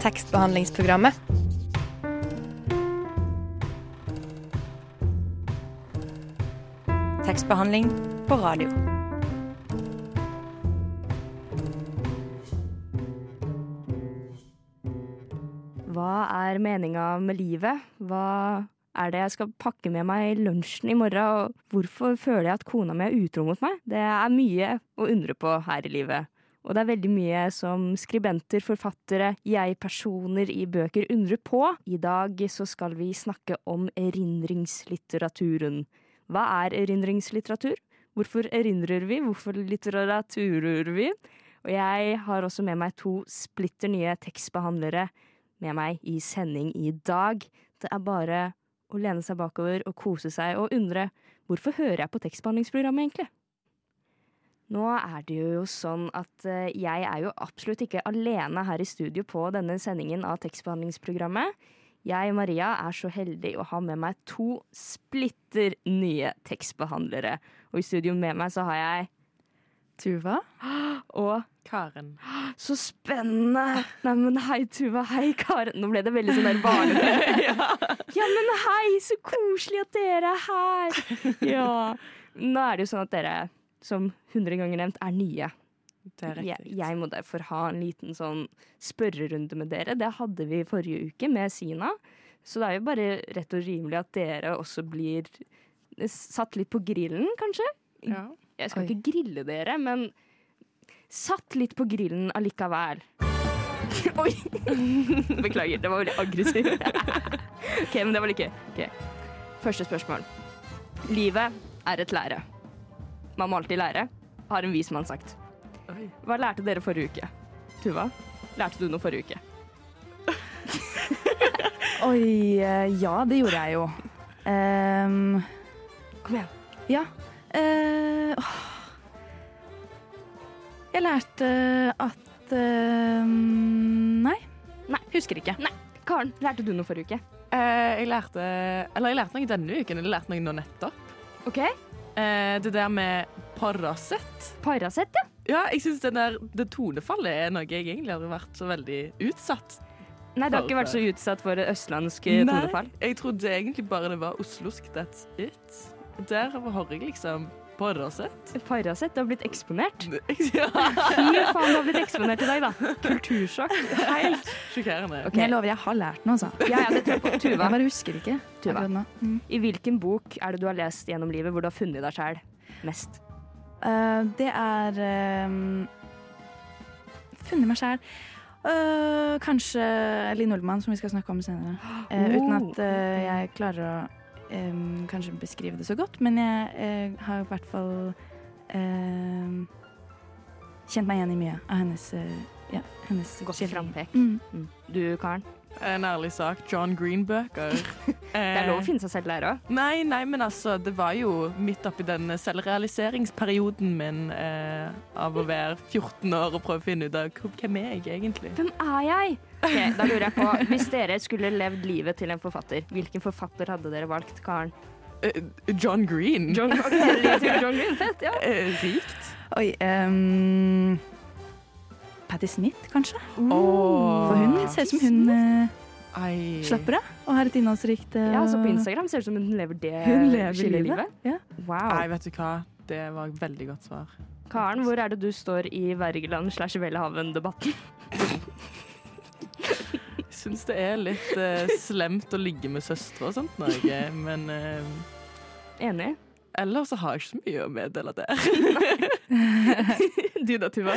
tekstbehandlingsprogrammet. Tekstbehandling på radio. Hva er meninga med livet? Hva er det jeg skal pakke med meg i lunsjen i morgen? Og hvorfor føler jeg at kona mi er utro mot meg? Det er mye å undre på her i livet. Og det er veldig mye som skribenter, forfattere, jeg-personer i bøker undrer på. I dag så skal vi snakke om erindringslitteraturen. Hva er erindringslitteratur? Hvorfor erindrer vi? Hvorfor litteraturer vi? Og jeg har også med meg to splitter nye tekstbehandlere med meg i sending i dag. Det er bare å lene seg bakover og kose seg og undre hvorfor hører jeg på tekstbehandlingsprogrammet egentlig? Nå er det jo sånn at eh, jeg er jo absolutt ikke alene her i studio på denne sendingen av tekstbehandlingsprogrammet. Jeg, Maria, er så heldig å ha med meg to splitter nye tekstbehandlere. Og i studio med meg så har jeg Tuva. Og Karen. så spennende! Neimen, hei, Tuva. Hei, Karen. Nå ble det veldig sånn der barnete. ja. men hei, så koselig at dere er her! Ja. Nå er det jo sånn at dere, som hundre ganger nevnt, er nye. Er Jeg, jeg må derfor ha en liten sånn spørrerunde med dere. Det hadde vi forrige uke med Sina. Så det er jo bare rett og rimelig at dere også blir satt litt på grillen, kanskje? Ja. Jeg skal Oi. ikke grille dere, men satt litt på grillen allikevel. Oi! Beklager, det var veldig aggressivt. OK, men det var like Okay. Første spørsmål. Livet er et lære. Man må alltid lære, har en vismann sagt. Hva lærte dere forrige uke? Tuva, lærte du noe forrige uke? Oi, eh, ja, det gjorde jeg jo. Um, Kom igjen. ja. Uh, jeg lærte at uh, Nei. Nei. Husker ikke. Nei. Karen, lærte du noe forrige uke? Uh, jeg lærte Eller jeg lærte noe denne uken. Jeg lærte noe nå nettopp. OK. Eh, det der med Paracet. Paracet, ja. Ja, jeg syns det der det tonefallet er noe jeg egentlig har vært så veldig utsatt. Nei, du har ikke vært så utsatt for østlandsk eh, tonefall. jeg trodde egentlig bare det var oslosk. That's it. Der hører jeg liksom Paracet. Paracet har blitt eksponert. Ja. Fy faen, du har blitt eksponert i dag, da. Kultursjokk. Helt sjokkerende. Okay. Jeg lover, jeg har lært noe, altså. Ja, ja, det tror jeg på. Jeg Tuva, bare husker ikke. Tuva. Mm. i hvilken bok er det du har lest gjennom livet hvor du har funnet deg sjæl mest? Uh, det er uh, Funnet meg sjæl. kanskje Linn Olman, som vi skal snakke om senere. Eh, uten Oh, at uh, jeg klarer å em, kanskje beskrive det så godt, men jeg uh, har i hvert fall kjent meg igjen i mye av hennes, eh, ja, hennes Godt frampek. frampek. Mm. Du, Karen. En ærlig sak. John Green-bøker. Det er lov å finne seg selv der òg. Nei, nei, men altså, det var jo midt oppi den selvrealiseringsperioden min eh, av å være 14 år og prøve å finne ut av hvem er jeg egentlig. Hvem er jeg? Okay, Da lurer jeg på, Hvis dere skulle levd livet til en forfatter, hvilken forfatter hadde dere valgt, Karen? Eh, John Green. John, okay, John Green, fett, ja. Eh, rikt. Oi um, Patti Smith, kanskje? Åh. For hun ser ut som hun Ai. slapper av og har et innholdsrikt uh, Ja, så På Instagram ser det ut som hun lever det Hun lever livet. Ja. Wow. Nei, vet du hva. Det var et veldig godt svar. Karen, hvor er det du står i Wergeland slash Welhaven-debatten? Jeg syns det er litt uh, slemt å ligge med søstre og sånt, Norge, men eh, Enig? ellers så har jeg ikke så mye å meddele der. Du da, Tuva?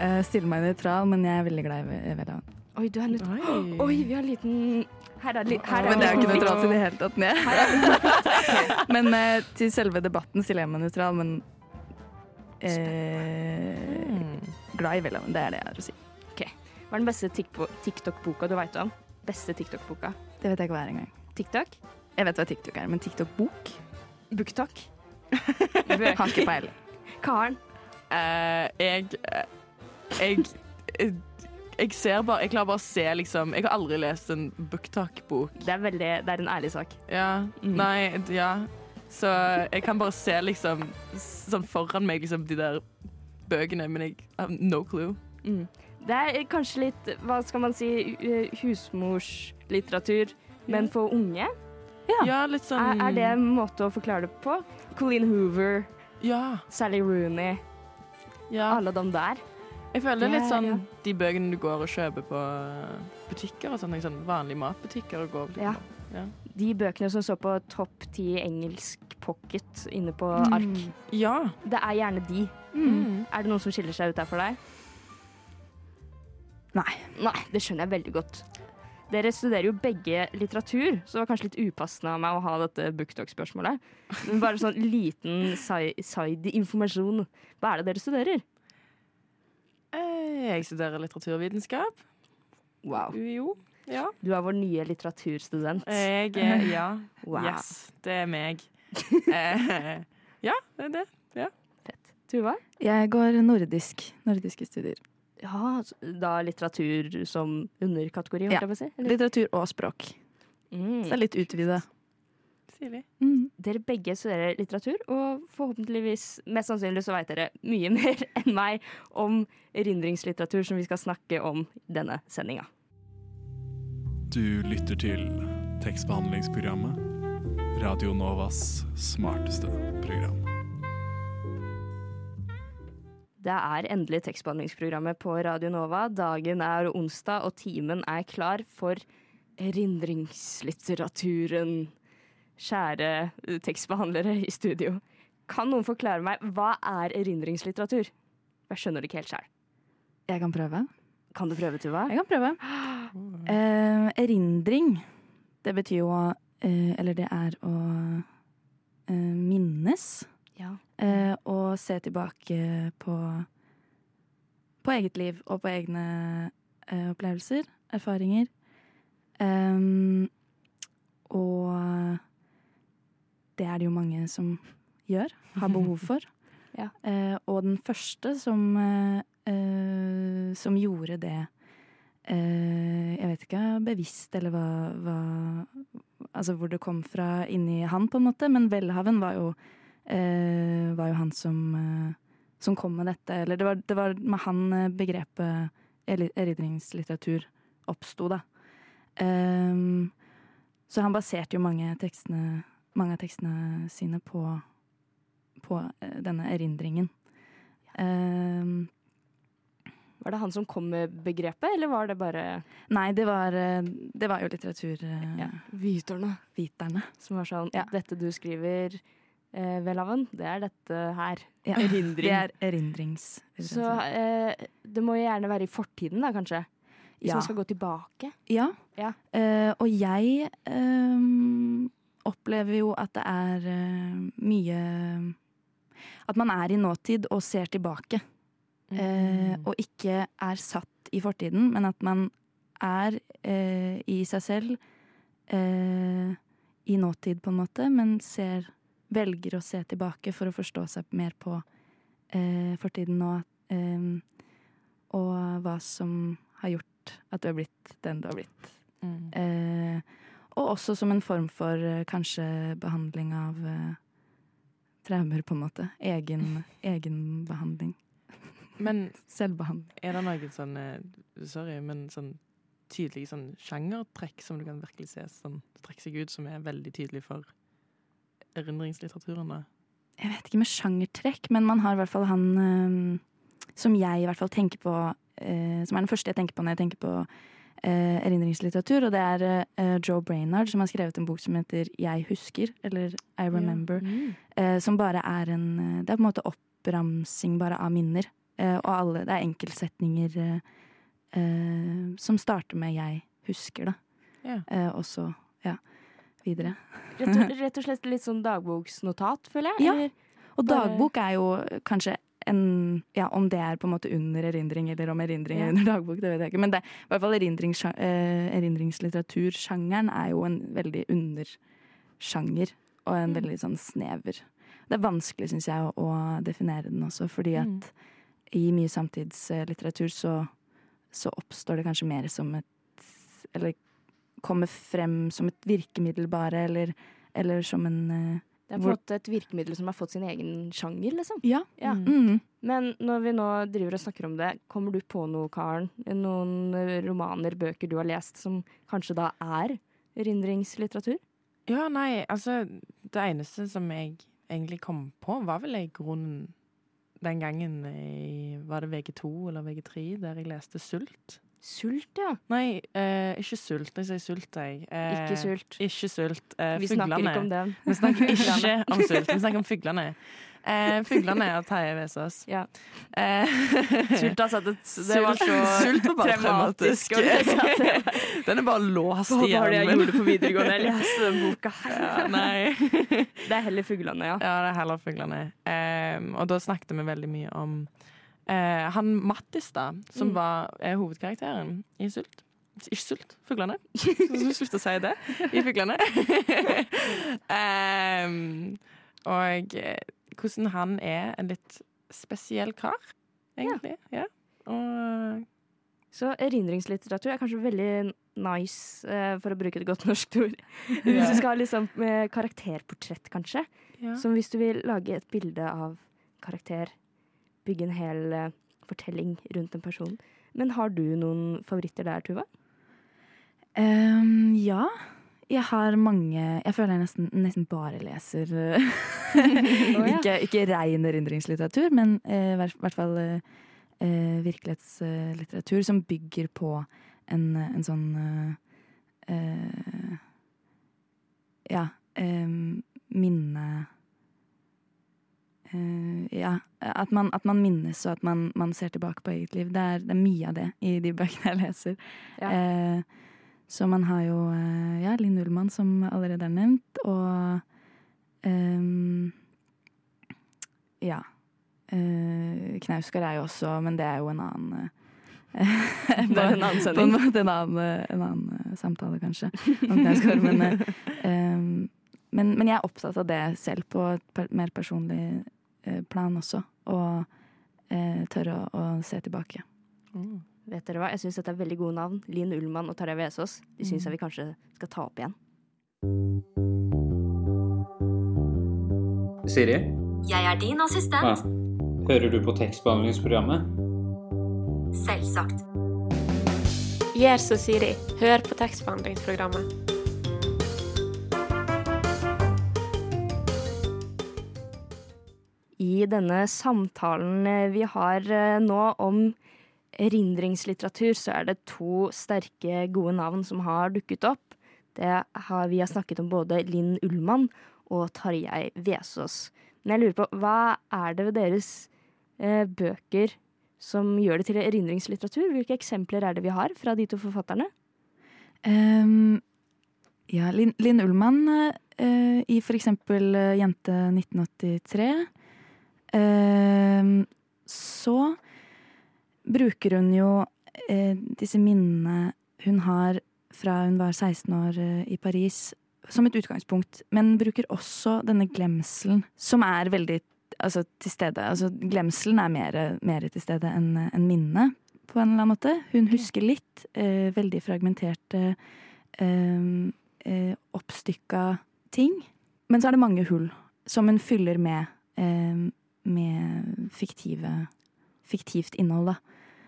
Eh, stiller meg nøytral, men jeg er veldig glad i Welhaven. Oi, du er nødt Oi. Oi, vi har en liten Her er, li... her Men det er jo ikke nøytralt i det hele tatt. Ned. men uh, til selve debatten stiller jeg meg nøytral, men eh, Mm. glad i Welhaven. Det er det jeg har å si. Hva er den beste TikTok-boka du veit om? Beste TikTok-boka? Det vet jeg ikke hva er engang. TikTok? Jeg vet hva TikTok er, men TikTok-bok Booktok? har ikke peiling. Karen? Uh, jeg, jeg jeg jeg ser bare Jeg klarer bare å se, liksom Jeg har aldri lest en booktalk-bok. Det er, veldig, det er en ærlig sak. Ja. Mm. Nei, ja. Så jeg kan bare se liksom sånn foran meg liksom de der bøkene, men jeg har no clue. Mm. Det er kanskje litt, hva skal man si, husmorslitteratur, men for unge. Ja, litt sånn Er, er det en måte å forklare det på? Colleen Hoover, Ja. Sally Rooney, ja. alle de der. Jeg føler det er litt sånn ja. de bøkene du går og kjøper på butikker og sånne. Sånn vanlige matbutikker og går Ja. ja. De bøkene som står på topp ti engelsk pocket inne på Mm. ark. ja. Det er gjerne de. Mm. Er det noen som skiller seg ut der for deg? Nei. Nei, det skjønner jeg veldig godt. Dere studerer jo begge litteratur, så det var kanskje litt upassende av meg å ha dette booktalk-spørsmålet. Men bare sånn liten side-informasjon. Hva er det dere studerer? Eh, Jeg studerer litteraturvitenskap. Wow. UiO. Ja. Du er vår nye litteraturstudent. Jeg er Ja. Wow. Yes. Det er meg. eh, ja, det er det. Fett. Tuva? Jeg går nordisk. Nordiske studier. Ja, da litteratur som underkategori, holdt Ja. jeg på å si? Litteratur og språk. Mm. Så det er litt utvida. Stilig. Mm. Dere begge studerer litteratur, og forhåpentligvis, mest sannsynlig så vet dere mye mer enn meg om erindringslitteratur som vi skal snakke om i denne sendinga. Du lytter til tekstbehandlingsprogrammet. Radio Novas smarteste program. Det er endelig tekstbehandlingsprogrammet på Radio Nova. Dagen er onsdag, og timen er klar for erindringslitteraturen. Kjære eh, tekstbehandlere i studio. Kan noen forklare meg hva er erindringslitteratur? Jeg skjønner det ikke helt sjøl. Jeg kan prøve. Kan du prøve, Tuva? Jeg kan prøve. Uh, erindring, det betyr jo eh, Eller det er å uh, minnes. Ja. Og se tilbake på på eget liv og på egne opplevelser, erfaringer. Um, og det er det jo mange som gjør, har behov for. Ja. Eh, og den første som, eh, eh, som gjorde det eh, Jeg vet ikke bevisst eller hva, hva Altså hvor det kom fra inni han, på en måte, men Welhaven var jo eh, var jo han som, eh, som kom med dette. Eller det var, det var med han begrepet eri- erindringslitteratur oppsto, da. Ehm, så han baserte jo mange, tekstene, mange av tekstene sine på, på eh, denne erindringen. Ehm, Var det han som kom med begrepet, eller var det bare nei, det var, eh, det var jo litteraturviterne. ja, viterne som var sånn Ja. Dette du skriver, eh, Welhaven, det er dette her. Ja, Erindring. Det er erindrings... Så eh, det må jo gjerne være i fortiden, da, kanskje? Hvis Ja. man skal gå tilbake. Ja. Ja. Eh, og jeg ehm, opplever jo at det er eh, mye At man er i nåtid og ser tilbake. Eh, og ikke er satt i fortiden, men at man er eh, i seg selv eh, i nåtid, på en måte, men ser Velger å se tilbake for å forstå seg mer på eh, fortiden og, eh, og hva som har gjort at du har blitt den du har blitt. Mm. Og også som en form for eh, kanskje behandling av eh, traumer, på en måte. Egen, egen behandling. Men Selvbehandling. er det noen sånn Sorry, men sånn tydelige sånn sjangertrekk som du kan virkelig se sånn strekke seg ut, som er veldig tydelig for erindringslitteraturen? da? Jeg vet ikke med sjangertrekk, men man har i hvert fall han eh, som jeg i hvert fall tenker på eh, Som er den første jeg tenker på når jeg tenker på eh, erindringslitteratur, og det er eh, Joe Brainard som har skrevet en bok som heter Jeg husker, eller I Remember. Mm. eh, som bare er en eh, Det er på en måte oppramsing bare av minner. Eh, og alle, det er enkeltsetninger eh, som starter med 'jeg husker', da. Ja. Eh, og så, ja, videre. Rett, og, rett og slett litt sånn dagboksnotat, føler jeg? Ja. Eller? Og dagbok er jo kanskje en Ja, om det er på en måte under erindring, eller om erindring er Ja. under dagbok, det vet jeg ikke. Men det, i hvert fall erindrings, eh, erindringslitteratursjangeren er jo en veldig undersjanger, og en Mm. veldig sånn snever. Det er vanskelig, syns jeg, å, å definere den også, fordi at Mm. i mye samtidslitteratur så, så oppstår det kanskje mer som et Eller kommer frem som et virkemiddel bare, eller, eller som en eh, Det er på en måte et virkemiddel som har fått sin egen sjanger, liksom. Ja. Ja. Mm. Mm. Men når vi nå driver og snakker om det, kommer du på noe, Karen? Noen eh, romaner, bøker du har lest som kanskje da er erindringslitteratur? Ja, nei, altså Det eneste som jeg egentlig kom på, var vel i grunnen den gangen i Var det VG2 eller VG3 der jeg leste Sult? Sult, ja. Nei, eh, ikke Sult. Jeg sier Sult, jeg. Eh, Ikke sult. Ikke Sult. Eh, Vi snakker ikke om den. Vi snakker ikke om Sult, vi snakker om Fuglene. Eh, fuglene av Terje Vesaas. Ja. Eh, Sult har satt et Det var så Sult var bare traumatisk. det var- Den er bare låst Hva i var det jeg hjernen min. gjorde på videregående? Jeg leste den boka her. Ja, nei. Det er heller fuglene, ja. Ja, det er heller fuglene. Ehm, og da snakket vi veldig mye om eh, han Mattis, da, som Mm. var, er hovedkarakteren i Sult. Ikke Sult, Fuglene. Slutt å si det. I Fuglene. Ehm, og eh, hvordan han er en litt spesiell kar, egentlig. Ja. Og Så erindringslitteratur er kanskje veldig nice, eh, for å bruke et godt norsk ord. Hvis du skal ha liksom eh, karakterportrett, kanskje. ja. Som hvis du vil lage et bilde av karakter, bygge en hel eh, fortelling rundt en person. Men har du noen favoritter der, Tuva? Um, ja. Jeg har mange Jeg føler jeg nesten, nesten bare leser eh, ikke, ikke rein erindringslitteratur, men eh, i hvert, hvert fall eh, eh, virkelighetslitteratur som bygger på en, en sånn uh, eh, Ja, eh, minne eh, Ja, at man, at man minnes og at man, man ser tilbake på eget liv. Det er, det er mye av det i de bøkene jeg leser. Ja. Eh, så man har jo eh, ja, Linn Ullmann, som allerede er nevnt, og eh, Ja. Uh, Knausgård er jo også, men det er jo en annen eh, Det er en annen På en måte en annen, eh, en annen eh, samtale, kanskje, om Knausgård. Men, eh, men, men jeg er opptatt av det selv, på et mer personlig eh, plan også. Og eh, tørre å, å se tilbake. Mm. Vet dere hva? Jeg syns dette er veldig gode navn. Linn Ullmann og Tarjei Vesaas. De syns jeg vi kanskje skal ta opp igjen. Siri, Jeg er din ja. assistent. hører du på tekstbehandlingsprogrammet? Selvsagt. Gjør som Siri. Hør på tekstbehandlingsprogrammet. I denne samtalen eh, vi har eh, nå om erindringslitteratur, så er det to sterke, gode navn som har dukket opp. Det har, vi har snakket om både Linn Ullmann og Tarjei Vesaas. Men jeg lurer på, hva er det ved deres eh, bøker som gjør det til erindringslitteratur? Hvilke eksempler er det vi har fra de to forfatterne? Um, ja, Linn, Ullmann uh, i for eksempel Jente 1983. ehm, så bruker hun jo eh, disse minnene hun har fra hun var 16 år eh, i Paris, som et utgangspunkt. Men bruker også denne glemselen, som er veldig altså, til stede. Altså, glemselen er mer, mer til stede enn en minnet, på en eller annen måte. Hun husker litt. Eh, veldig fragmenterte, eh, eh, oppstykka ting. Men så er det mange hull som hun fyller med, eh, med fiktive, fiktivt innhold, da.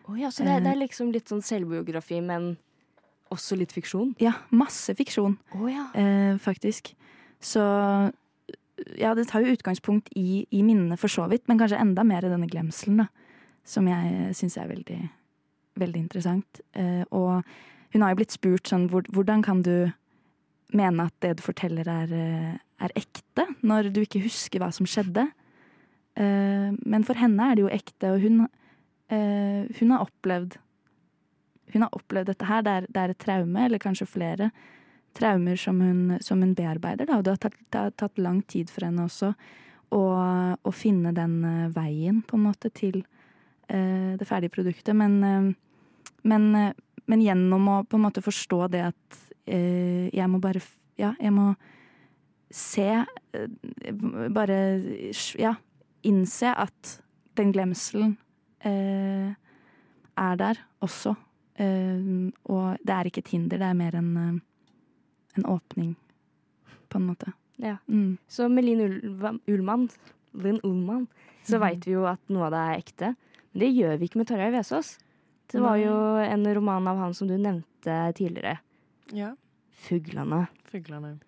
Oh, ja, så det, det er liksom litt sånn selvbiografi, men også litt fiksjon? Ja, masse fiksjon, oh, ja. eh, faktisk. Så ja, det tar jo utgangspunkt i, i minnene for så vidt, men kanskje enda mer i denne glemselen, da. Som jeg syns er veldig, veldig interessant. Eh, og hun har jo blitt spurt sånn Hvordan kan du mene at det du forteller er, eh, er ekte, når du ikke husker hva som skjedde? Eh, men for henne er det jo ekte, og hun, eh, hun har opplevd hun har opplevd dette her. Det er, det er et traume, eller kanskje flere traumer som hun, som hun bearbeider. Da. Og det har, tatt, det har tatt lang tid for henne også å, å finne den eh, veien, på en måte, til eh, det ferdige produktet. Men, eh, men, eh, men gjennom å på en måte forstå det at jeg må bare Ja, jeg må se Bare ja, innse at den glemselen eh, er der også. Eh, og det er ikke et hinder, det er mer en, eh, en åpning, på en måte. Ja. Mm. Så med Linn Ullmann, Linn Ullmann, så veit vi jo at noe av det er ekte. Men det gjør vi ikke med Tarjei Vesaas. Det var jo en roman av han som du nevnte tidligere. Ja. 'Fuglene'. Fuglene.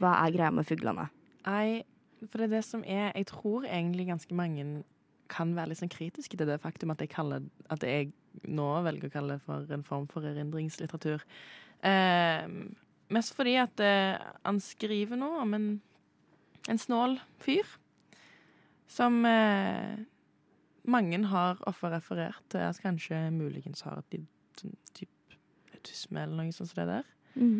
Hva er greia med fuglene? Nei, for det er det som er Jeg tror egentlig ganske mange kan være litt sånn kritiske til det faktum at jeg kaller At jeg nå velger å kalle det for en form for erindringslitteratur. Eh, mest fordi at eh, han skriver nå om en, en snål fyr som eh, mange har ofte referert til at kanskje muligens har et sånn type autisme eller noe sånt som det der. Mm.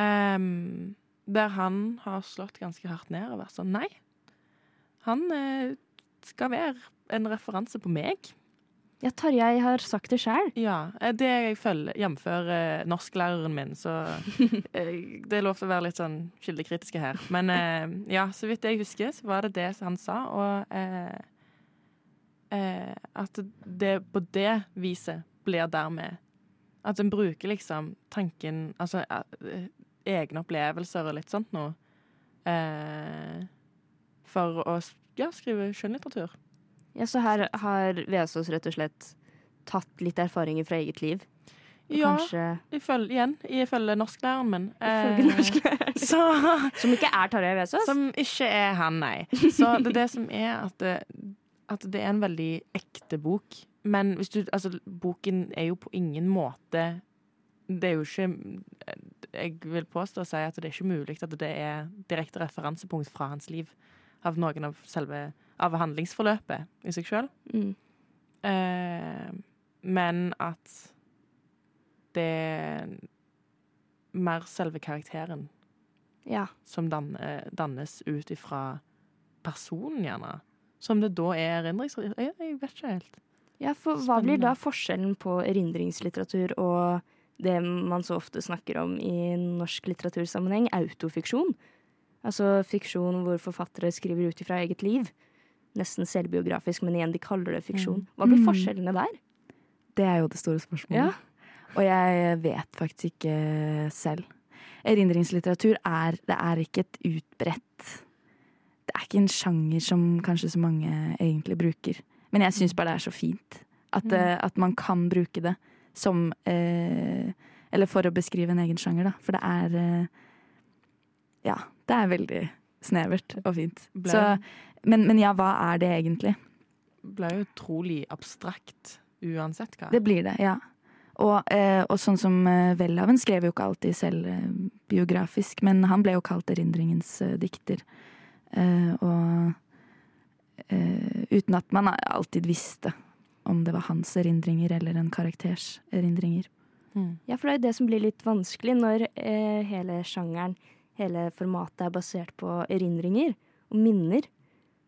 Ehm, der han har slått ganske hardt ned og vært sånn Nei, han eh, skal være en referanse på meg. Ja, Tarjei har sagt det sjøl. Ja, eh, det jeg følger, jf. Eh, norsklæreren min, så eh, Det er lov til å være litt sånn kildekritiske her. Men eh, ja, så vidt jeg husker, så var det det han sa, og eh, eh, at det på det viset blir dermed At en bruker liksom tanken Altså egne opplevelser og litt sånt noe eh, for å ja, skrive skjønnlitteratur. Ja, så her har Vesaas rett og slett tatt litt erfaringer fra eget liv. Ja, ifølge, igjen, ifølge norsklæreren min. Ifølge Eh, norsklæreren. Så Som ikke er Tarjei Vesaas. Som ikke er han, nei. Så det er det som er at det, at det er en veldig ekte bok. Men hvis du Altså, boken er jo på ingen måte Det er jo ikke Jeg vil påstå å si at det er ikke mulig at det er direkte referansepunkt fra hans liv. Av noen av selve Av handlingsforløpet i seg sjøl. Mm. Eh, men at det er mer selve karakteren Ja. som dan, eh, dannes ut ifra personen, gjerne. Som det da er erindringslitteratur. Jeg, jeg vet ikke helt. ja, for hva blir da forskjellen på erindringslitteratur og det man så ofte snakker om i norsk litteratursammenheng, autofiksjon? Altså fiksjon hvor forfattere skriver ut ifra eget liv. Nesten selvbiografisk, men igjen, de kaller det fiksjon. Hva blir Mm. forskjellene der? Det er jo det store spørsmålet. Ja. Og jeg vet faktisk ikke selv. Erindringslitteratur er, det er ikke et utbredt Det er ikke en sjanger som kanskje så mange egentlig bruker. Men jeg syns bare det er så fint at, eh, at man kan bruke det som eh, Eller for å beskrive en egen sjanger, da. For det er eh, Ja, det er veldig snevert og fint. Så, men, men ja, hva er det egentlig? ble jo utrolig abstrakt uansett hva. Det blir det, ja. Og, eh, og sånn som eh, Welhaven skrev jo ikke alltid selv eh, biografisk, men han ble jo kalt erindringens eh, dikter. Eh, og eh, uten at man alltid visste om det var hans erindringer eller en karakters erindringer. Mm. Ja, for det er jo det som blir litt vanskelig når eh, hele sjangeren, hele formatet er basert på erindringer og minner.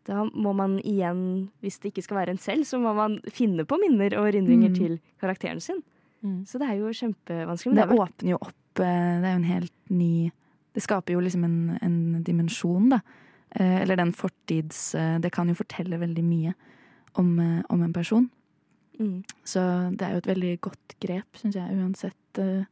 Da må man igjen, hvis det ikke skal være en selv, så må man finne på minner og erindringer Mm. til karakteren sin. Mm. Så det er jo kjempevanskelig. Men det det er åpner jo opp eh, Det er jo en helt ny Det skaper jo liksom en, en dimensjon, da. Eh, Eller den fortids eh, Det kan jo fortelle veldig mye om, om en person. Mm. Så det er jo et veldig godt grep, syns jeg, uansett eh,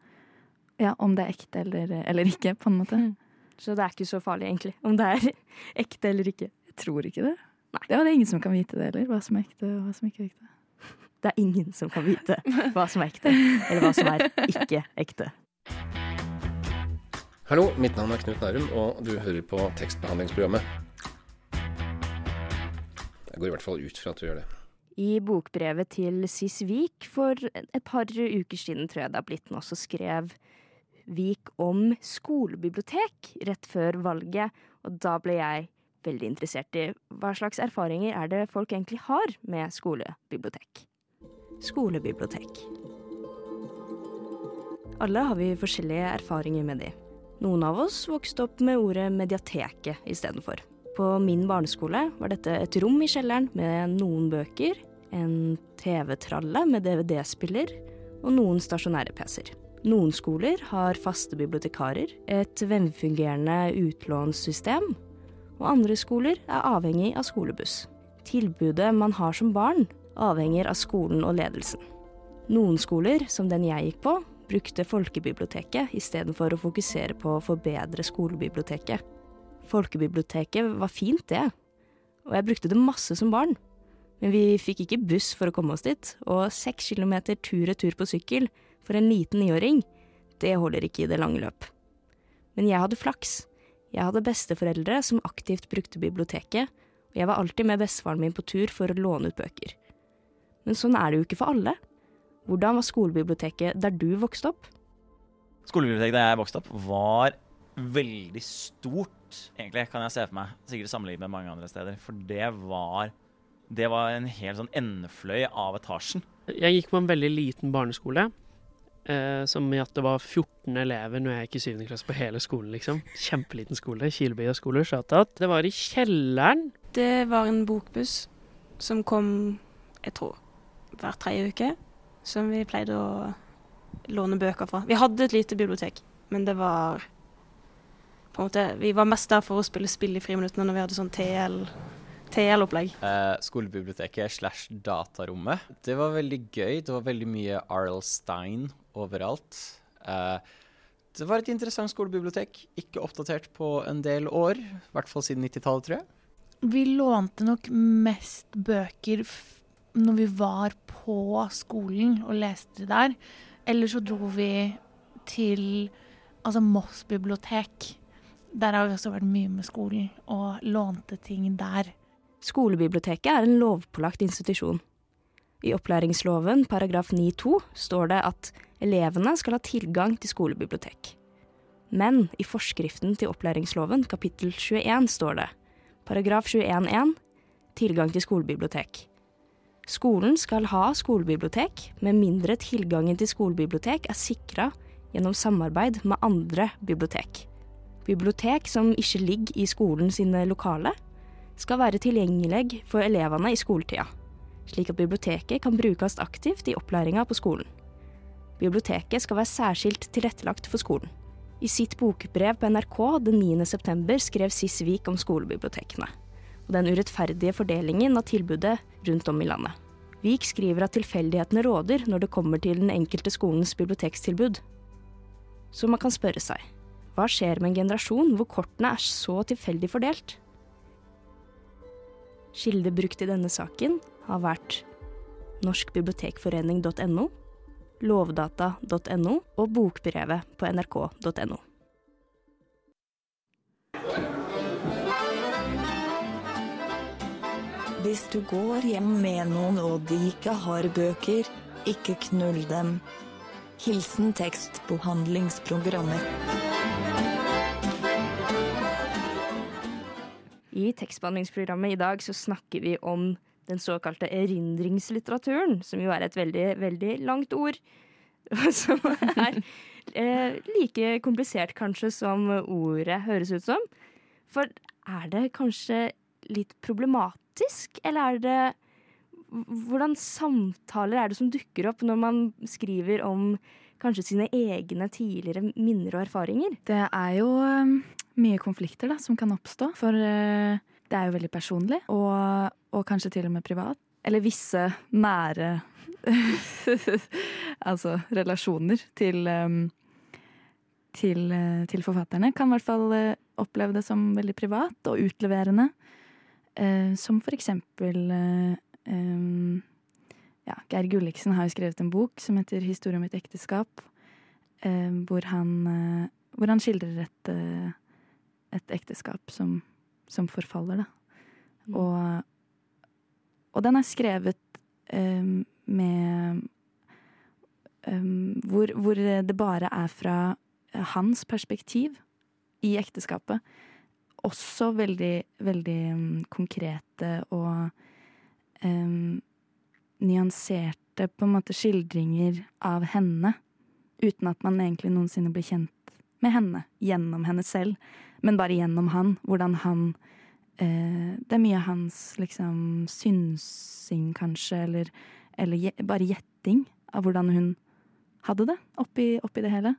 ja, om det er ekte eller, eller ikke, på en måte. Mm. Så det er ikke så farlig, egentlig, om det er ekte eller ikke. Jeg tror ikke det. Det er det ingen som kan vite det heller, hva som er ekte og hva som ikke er ekte. Det er ingen som kan vite hva som er ekte, eller hva som er ikke ekte. Hallo, mitt navn er Knut Nærum, og du hører på tekstbehandlingsprogrammet. Jeg går i hvert fall ut fra at du gjør det. I bokbrevet til Sis Vik for et par uker siden, tror jeg det har blitt nå, så skrev Vik om skolebibliotek rett før valget, og da ble jeg veldig interessert i hva slags erfaringer er det folk egentlig har med skolebibliotek. Skolebibliotek. Alle har vi forskjellige erfaringer med de. Noen av oss vokste opp med ordet mediateket istedenfor. På min barneskole var dette et rom i kjelleren med noen bøker, en TV-tralle med DVD-spiller og noen stasjonære PC-er. Noen skoler har faste bibliotekarer, et velfungerende utlånssystem, og andre skoler er avhengig av skolebuss. Tilbudet man har som barn, avhenger av skolen og ledelsen. Noen skoler, som den jeg gikk på, brukte folkebiblioteket istedenfor å fokusere på å forbedre skolebiblioteket. Folkebiblioteket var fint, det, og jeg brukte det masse som barn. Men vi fikk ikke buss for å komme oss dit, og seks kilometer tur-retur på sykkel for en liten niåring, det holder ikke i det lange løp. Men jeg hadde flaks. Jeg hadde besteforeldre som aktivt brukte biblioteket, og jeg var alltid med bestefaren min på tur for å låne ut bøker. Men sånn er det jo ikke for alle. Hvordan var skolebiblioteket der du vokste opp? Skolebiblioteket der jeg vokste opp, var veldig stort, egentlig, kan jeg se for meg. Sikkert sammenlignet med mange andre steder. For det var, det var en hel sånn endefløy av etasjen. Jeg gikk på en veldig liten barneskole. Eh, som i at det var 14 elever når jeg gikk i 7. klasse på hele skolen, liksom. Kjempeliten skole. Kilebya skole. Shoutout. Det var i kjelleren. Det var en bokbuss som kom, jeg tror, hver tredje uke. Som vi pleide å låne bøker fra. Vi hadde et lite bibliotek, men det var måte, Vi var mest der for å spille spill i friminuttene når vi hadde sånn TL. TL-opplegg. Eh, skolebiblioteket slash datarommet. Det var veldig gøy. Det var veldig mye Arl Stein overalt. Eh, det var et interessant skolebibliotek. Ikke oppdatert på en del år. I hvert fall siden 90-tallet, tror jeg. Vi lånte nok mest bøker når vi var på skolen og leste der. Eller så dro vi til altså Moss bibliotek. Der har vi også vært mye med skolen og lånte ting der. Skolebiblioteket er en lovpålagt institusjon. I opplæringsloven paragraf 9-2 står det at elevene skal ha tilgang til skolebibliotek. Men i forskriften til opplæringsloven kapittel 21 står det paragraf 21-1 tilgang til skolebibliotek. Skolen skal ha skolebibliotek, med mindre tilgangen til skolebibliotek er sikra gjennom samarbeid med andre bibliotek. Bibliotek som ikke ligger i skolen sine lokale, skal være tilgjengelig for elevene i skoletida, slik at biblioteket kan brukes aktivt i opplæringa på skolen. Biblioteket skal være særskilt tilrettelagt for skolen. I sitt bokbrev på NRK den 9. september skrev Siss Vik om skolebibliotekene og den urettferdige fordelingen av tilbudet rundt om i landet. Vik skriver at tilfeldighetene råder når det kommer til den enkelte skolens bibliotekstilbud. Så man kan spørre seg, hva skjer med en generasjon hvor kortene er så tilfeldig fordelt? Kilder brukt i denne saken har vært norskbibliotekforening.no, lovdata.no og bokbrevet på nrk.no. Hvis du går hjem med noen og de ikke har bøker, ikke knull dem. Hilsen tekstbehandlingsprogrammet. I tekstbehandlingsprogrammet i dag så snakker vi om den såkalte erindringslitteraturen, som jo er et veldig, veldig langt ord. Som er eh, like komplisert kanskje som ordet høres ut som. For er det kanskje litt problematisk, eller er det Hvordan samtaler er det som dukker opp når man skriver om kanskje sine egne tidligere minner og erfaringer? Det er jo um, mye konflikter da, som kan oppstå, for uh, det er jo veldig personlig, og, og kanskje til og med privat. Eller visse nære altså relasjoner til, um, til, uh, til, forfatterne kan i hvert fall uh, oppleve det som veldig privat og utleverende. som for eksempel Um, ja, Geir Gulliksen har jo skrevet en bok som heter 'Historie om et ekteskap', hvor, han, uh, hvor, han, skildrer et, uh, et ekteskap som, som, forfaller, da. Mm. Og, og, den er skrevet um, med hvor, hvor det bare er fra hans perspektiv i ekteskapet. Også veldig, veldig konkrete og um, nyanserte på en måte skildringer av henne, uten at man egentlig noensinne blir kjent med henne gjennom henne selv, men bare gjennom han. Hvordan han eh, Det er mye hans liksom synsing, kanskje, eller, eller bare gjetting av hvordan hun hadde det oppi, oppi det hele.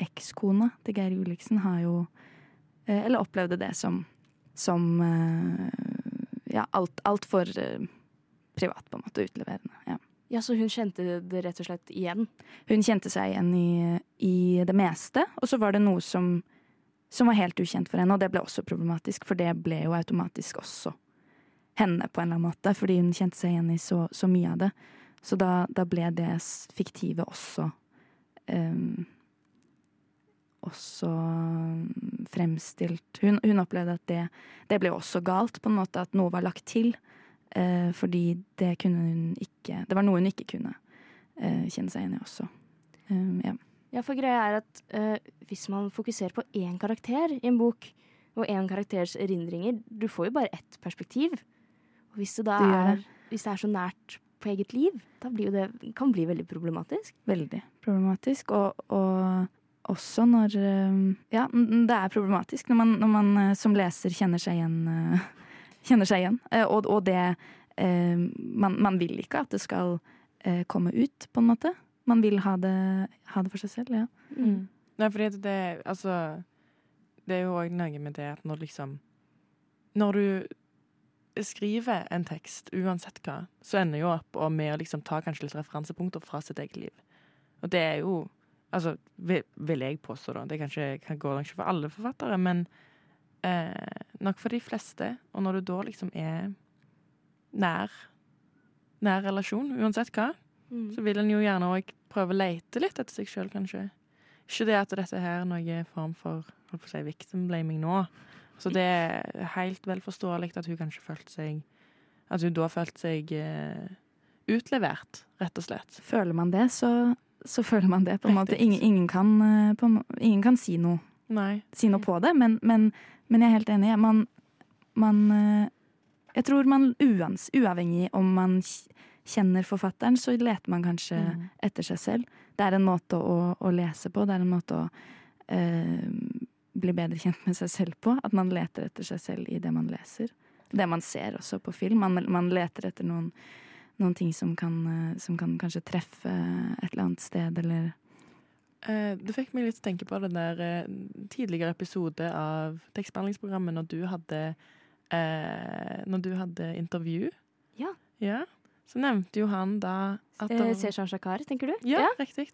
Ekskona til Geir Juliksen har jo eh, Eller opplevde det som, som eh, ja, altfor alt for, uh, privat, på en måte. Utleverende. Ja. Ja, Så hun kjente det rett og slett igjen? Hun kjente seg igjen i, i det meste. Og så var det noe som, som var helt ukjent for henne, og det ble også problematisk, for det ble jo automatisk også henne på en eller annen måte, fordi hun kjente seg igjen i så, så mye av det. Så da, da ble det fiktive også um, også um, fremstilt hun, hun opplevde at det, det ble også galt, på en måte at noe var lagt til. Eh, fordi det kunne hun ikke Det var noe hun ikke kunne eh, kjenne seg igjen i også. Um, ja. Ja, for greia er at eh, hvis man fokuserer på én karakter i en bok, og én karakters erindringer, du får jo bare ett perspektiv. Og hvis det da det er, det. hvis det er så nært på eget liv, da blir jo det, kan bli veldig problematisk. Veldig problematisk. Og, og også når um, Ja, det er problematisk når man, når man eh, som leser kjenner seg igjen. Kjenner seg igjen. Eh, Og, og det eh, man, man vil ikke at det skal eh, komme ut, på en måte. Man vil ha det, ha det for seg selv, ja. Mm. Nei, fordi det Altså, det er jo òg noe med det at når liksom Når du skriver en tekst, uansett hva, så ender jo opp og med å liksom ta kanskje litt referansepunkter fra sitt eget liv. Og det er jo Altså, vil, vil jeg påstå, da. Det kanskje, kan gå langt ikke for alle forfattere, men eh, nok for de fleste. Og når du da liksom er nær nær relasjon, uansett hva, Mm. så vil en jo gjerne òg prøve å lete litt etter seg sjøl, kanskje. Ikke det at dette her er noen form for holdt på å si, victim blaming nå. Så det er helt vel forståelig at hun kanskje følte seg At hun da følte seg eh, utlevert, rett og slett. Føler man det, så, så føler man det, på en måte. Ingen, ingen, kan, eh, på, ingen kan si noe, Nei. si noe på det, men, men, men jeg er helt enig. Man, man eh, Jeg tror man uans, uavhengig om man kjenner forfatteren, så leter man kanskje Mm. etter seg selv. Det er en måte å, å lese på, det er en måte å eh, bli bedre kjent med seg selv på. At man leter etter seg selv i det man leser. Det man ser også på film. Man, man leter etter noen, noen ting som kan, eh, som kan kanskje treffe et eller annet sted, eller det fikk meg litt til å tenke på den der eh, tidligere episode av tekstbehandlingsprogrammet når du hadde eh, Når du hadde intervju. Ja. ja. Så nevnte jo han da at Eh, Seshan Shakar, tenker du? Ja, riktig.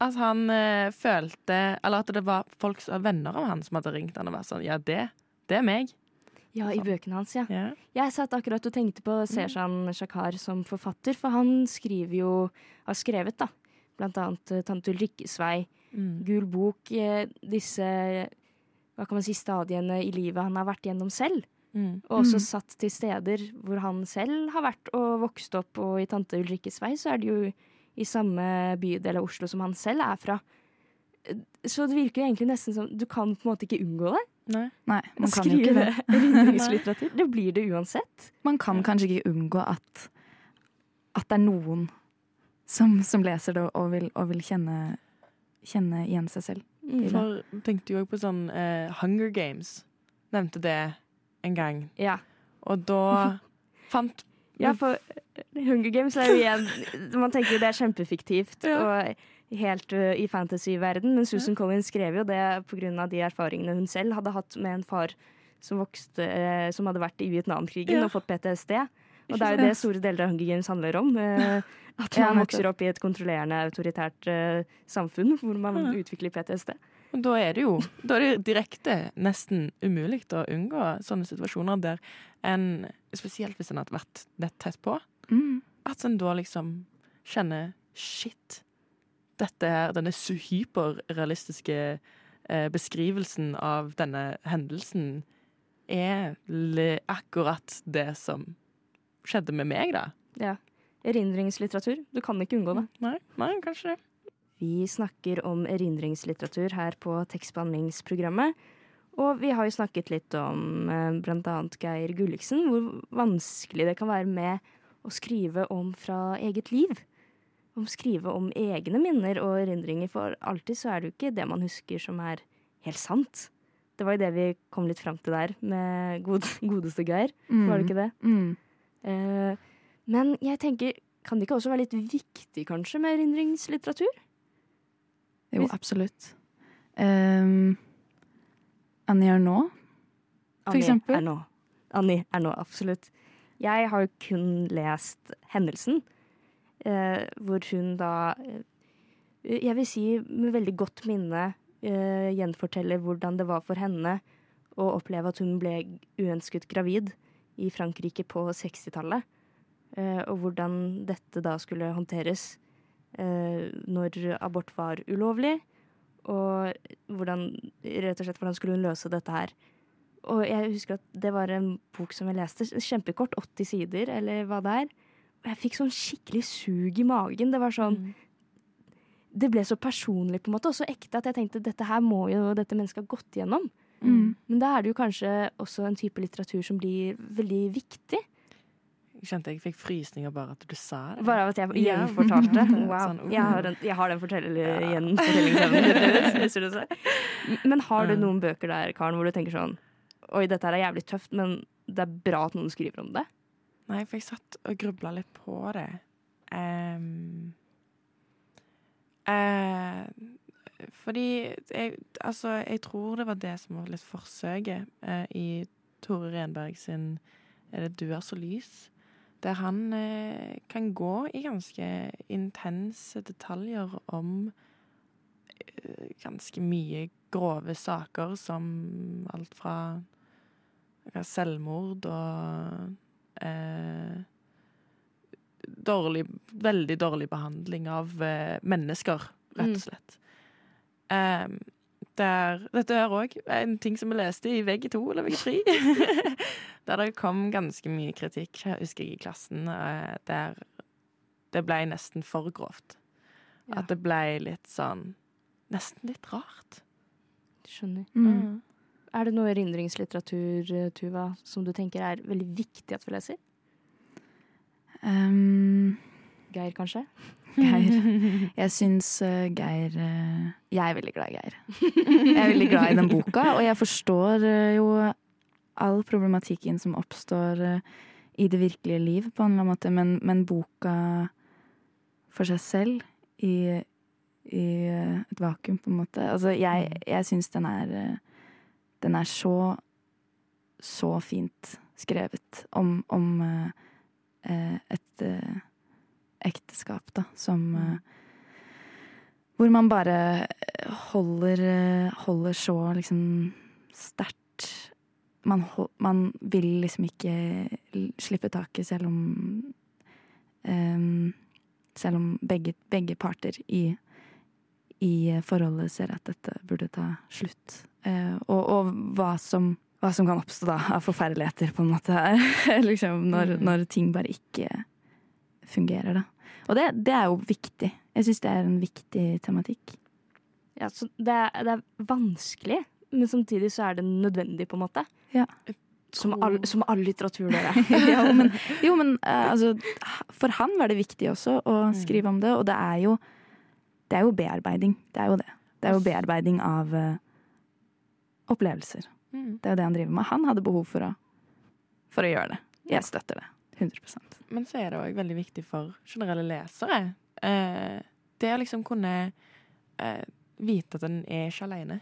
At han eh, følte Eller at det var folk, som- venner av han som hadde ringt han og vært sånn Ja, det, det er meg. Ja, i Sånn. bøkene hans, ja. Ja. Jeg satt akkurat og tenkte på Seshan Shakar som forfatter, for han skriver jo Har skrevet, da. Blant annet eh, Tante Ulrikkes vei, Mm. Gul bok, eh, disse hva kan man si, stadiene i livet han har vært gjennom selv. Mm. Og også Mm. satt til steder hvor han selv har vært og vokst opp, og i Tante Ulrikkes vei så er det jo i samme bydel av Oslo som han selv er fra. Så det virker jo egentlig nesten som Du kan på en måte ikke unngå det. Nei. Nei, man kan jo ikke skrive det. Det blir det uansett. Man kan kanskje ikke unngå at, at det er noen som, som leser det og vil, og vil kjenne, kjenne igjen seg selv. i. For tenkte jo òg på sånn uh, Hunger Games. Nevnte det en gang. Ja. Og da fant Ja, for Hunger Games er jo igjen Man tenker jo det er kjempefiktivt og helt uh, i fantasyverden, men Susan Collins skrev jo det pga. de erfaringene hun selv hadde hatt med en far som, vokste, uh, som hadde vært i Vietnamkrigen Ja. og fått PTSD. Og Ikke det er jo det store deler av Hunger Games handler om. eh, At man vokser opp i et kontrollerende, autoritært uh, samfunn hvor man Ja. utvikler PTSD. Og da er det jo da er det direkte nesten umulig å unngå sånne situasjoner der en, spesielt hvis en har vært nett tett på, Mm. at en da liksom kjenner shit. Dette her, denne hyperrealistiske eh, beskrivelsen av denne hendelsen er akkurat det som skjedde med meg, da. Ja. Erindringslitteratur. Du kan ikke unngå det. Nei, nei kanskje det. Vi snakker om erindringslitteratur her på tekstbehandlingsprogrammet. Og vi har jo snakket litt om eh, bl.a. Geir Gulliksen, hvor vanskelig det kan være med å skrive om fra eget liv. Om skrive om egne minner og erindringer, for alltid så er det jo ikke det man husker som er helt sant. Det var jo det vi kom litt fram til der med god, godeste Geir, Mm. var det ikke det? Mm. Eh, men jeg tenker, kan det ikke også være litt viktig kanskje med erindringslitteratur? Jo, absolutt. Um, Annie Ernaux, for Annie eksempel. Er nå. Annie er nå, absolutt. Jeg har jo kun lest hendelsen, eh, hvor hun da eh, Jeg vil si med veldig godt minne eh, gjenforteller hvordan det var for henne å oppleve at hun ble uønsket gravid i Frankrike på 60-tallet. Eh, og hvordan dette da skulle håndteres eh, når abort var ulovlig. Og hvordan, rett og slett, hvordan skulle hun løse dette her. Og jeg husker at det var en bok som jeg leste, kjempekort, 80 sider, eller hva det er. Og jeg fikk sånn skikkelig sug i magen. Det var sånn Det ble så personlig på en måte, og så ekte at jeg tenkte dette her må jo dette mennesket ha gått gjennom. Mm. Men da er det jo kanskje også en type litteratur som blir veldig viktig. Kjente jeg fikk frysninger bare at du sa det. Bare av at jeg gjenfortalte. Wow. Sånn, uh. Jeg har, den, jeg har den forteller gjenfortellingsevnen. Viser det seg. Men har du noen bøker der, Karen, hvor du tenker sånn Oi, dette her er jævlig tøft, men det er bra at noen skriver om det? Nei, for jeg satt og grubla litt på det. Um, uh, fordi jeg, Altså, jeg tror det var det som var litt forsøket uh, i Tore Renberg sin Er det 'Du er så lys'? Der han eh, kan gå i ganske intense detaljer om eh, ganske mye grove saker, som alt fra selvmord og eh, dårlig, veldig dårlig behandling av eh, mennesker, rett Mm. og slett. Um, der, dette er òg en ting som vi leste i VG2 eller VG3. der det kom ganske mye kritikk, jeg husker jeg, i klassen, eh, der det ble nesten for grovt. At det ble litt sånn Nesten litt rart. Skjønner. Mm. Er det noe erindringslitteratur, eh, Tuva, som du tenker er veldig viktig at vi leser? Um, Geir, kanskje? Geir. Jeg syns eh, Geir eh, Jeg er veldig glad i Geir. Jeg er veldig glad i den boka, og jeg forstår eh, jo all problematikken som oppstår i det virkelige liv, på en eller annen måte, men, men boka for seg selv i, i et vakuum, på en måte Altså, jeg, jeg syns den er Den er så så fint skrevet om, om et ekteskap, da, som eh, Hvor man bare holder, eh, holder så liksom sterkt man, man vil liksom ikke slippe taket selv om um, Selv om begge, begge parter i, i forholdet ser at dette burde ta slutt. Uh, og, og hva som hva som kan oppstå da av forferdeligheter, på en måte, liksom, når, Mm. når ting bare ikke fungerer, da. Og det, det er jo viktig. Jeg syns det er en viktig tematikk. Ja, så det, er, det er vanskelig, men samtidig så er det nødvendig, på en måte. Ja. Som all, som all litteratur, dere. ja, men, jo, men uh, altså, for han var det viktig også å Mm. skrive om det, og det er jo det er jo bearbeiding. Det er jo det. Det er jo bearbeiding av uh, opplevelser. Mm. Det er jo det han driver med. Han hadde behov for å, for å gjøre det. Jeg støtter det. 100 Men så er det òg veldig viktig for generelle lesere. Eh, det å liksom kunne eh, vite at en er ikke aleine.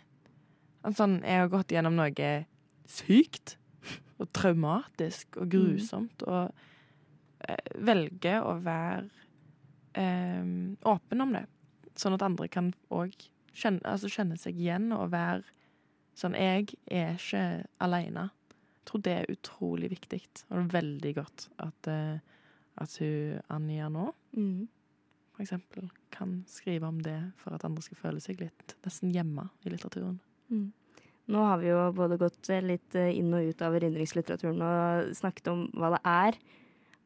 Sånn, jeg har gått gjennom noe sykt og traumatisk og grusomt, og eh, velger å være eh, åpen om det. Sånn at andre kan òg kjenne, altså kjenne seg igjen og være sånn Jeg er ikke aleine. Jeg tror det er utrolig viktig, og det er veldig godt at, eh, at hun Anja nå, Mm. for eksempel, kan skrive om det for at andre skal føle seg litt nesten hjemme i litteraturen. Mm. Nå har vi jo både gått eh, litt eh, inn og ut av erindringslitteraturen og snakket om hva det er.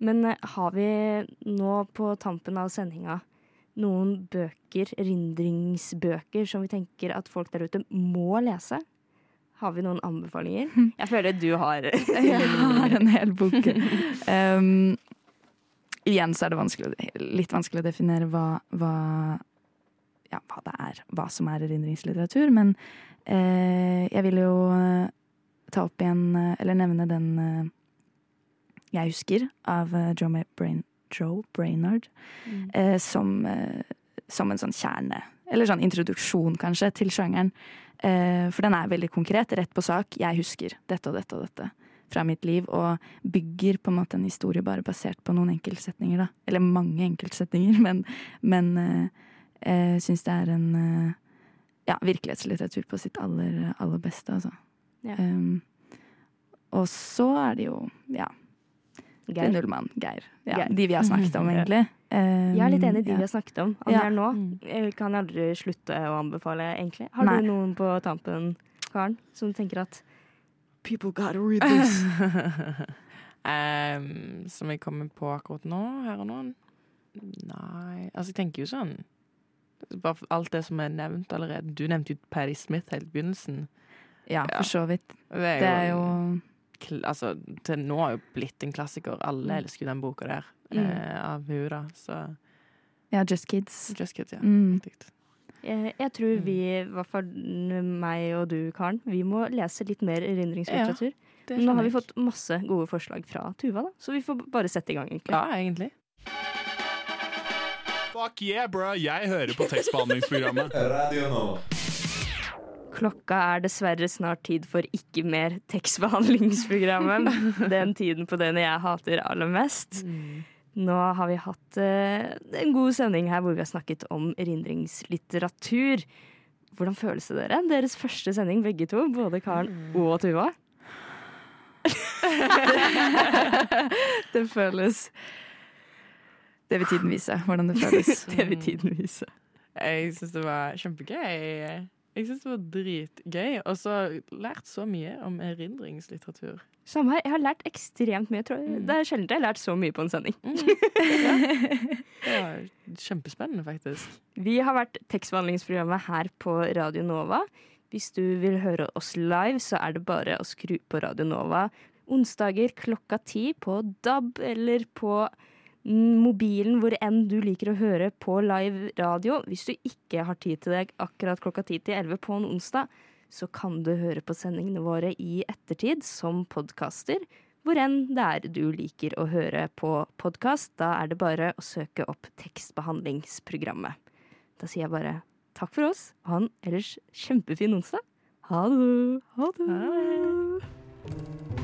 Men har vi nå på tampen av sendinga noen bøker, erindringsbøker, som vi tenker at folk der ute må lese? Har vi noen anbefalinger? Jeg føler du har Jeg har en hel bok. Um, igjen så er det vanskelig, litt vanskelig å definere hva, hva, ja, hva det er. Hva som er erindringslitteratur. Men eh, jeg vil jo eh, ta opp igjen, eh, eller nevne den eh, jeg husker, av Joe, Brain, Joe Brainard, Mm. eh, som, eh, som en sånn kjerne, eller sånn introduksjon kanskje, til sjangeren. Eh, for den er veldig konkret, rett på sak. Jeg husker dette og dette og dette fra mitt liv, og bygger på en måte en historie bare basert på noen enkeltsetninger, da. Eller mange enkeltsetninger, men, men eh, jeg syns det er en eh, ja, virkelighetslitteratur på sitt aller, aller beste, altså. Ja. Um, og så er det jo, ja Geir. Finn Ullmann, Geir. Ja, Geir. De vi har snakket om, egentlig. Um, Jeg er litt enig i de ja. vi har snakket om. Ja. er nå jeg kan jeg aldri slutte å anbefale, egentlig. Har Nei. du noen på tampen, Karen, som tenker at People gotta read this. um, som jeg kommer på akkurat nå, her og nå? Nei Altså, jeg tenker jo sånn Bare alt det som er nevnt allerede. Du nevnte jo Patti Smith helt i begynnelsen. Ja, for så vidt. Det er Det er jo, jo Altså, til nå har jo blitt en klassiker. Alle Mm. elsker jo den boka der Mm. eh, av hun da. Så Ja, Just Kids. Just Kids, ja. Mm. Jeg, jeg tror vi, i hvert fall meg og du, Karen, vi må lese litt mer erindringslitteratur. Ja, Men Nå har vi fått masse gode forslag fra Tuva, da, så vi får bare sette i gang, egentlig. Ja, egentlig. Fuck yeah, bro! Jeg hører på tekstbehandlingsprogrammet. Radio Nova. Klokka er dessverre snart tid for ikke mer tekstbehandlingsprogrammet. Den tiden på døgnet jeg hater aller mest. Nå har vi hatt eh, en god sending her hvor vi har snakket om erindringslitteratur. Hvordan føles det dere? Deres første sending, begge to. Både Karen og Tuva. Det føles Det vil tiden vise, hvordan det føles. det vil tiden vise. Jeg syns det var kjempegøy. Jeg syns det var dritgøy. Og så lært så mye om erindringslitteratur. Samme her. Jeg har lært ekstremt mye. Tror jeg. Det er sjelden jeg har lært så mye på en sending. Det var kjempespennende, faktisk. Vi har vært tekstbehandlingsprogrammet her på Radio Nova. Hvis du vil høre oss live, så er det bare å skru på Radio Nova onsdager klokka ti på DAB eller på mm, mobilen hvor enn du liker å høre på live radio. Hvis du ikke har tid til deg akkurat klokka ti til elleve på en onsdag, så kan du høre på sendingene våre i ettertid som podkaster. Hvor enn det er du liker å høre på podkast. Da er det bare å søke opp tekstbehandlingsprogrammet. Da sier jeg bare takk for oss, og ha en ellers kjempefin onsdag. Ha det! Ha det!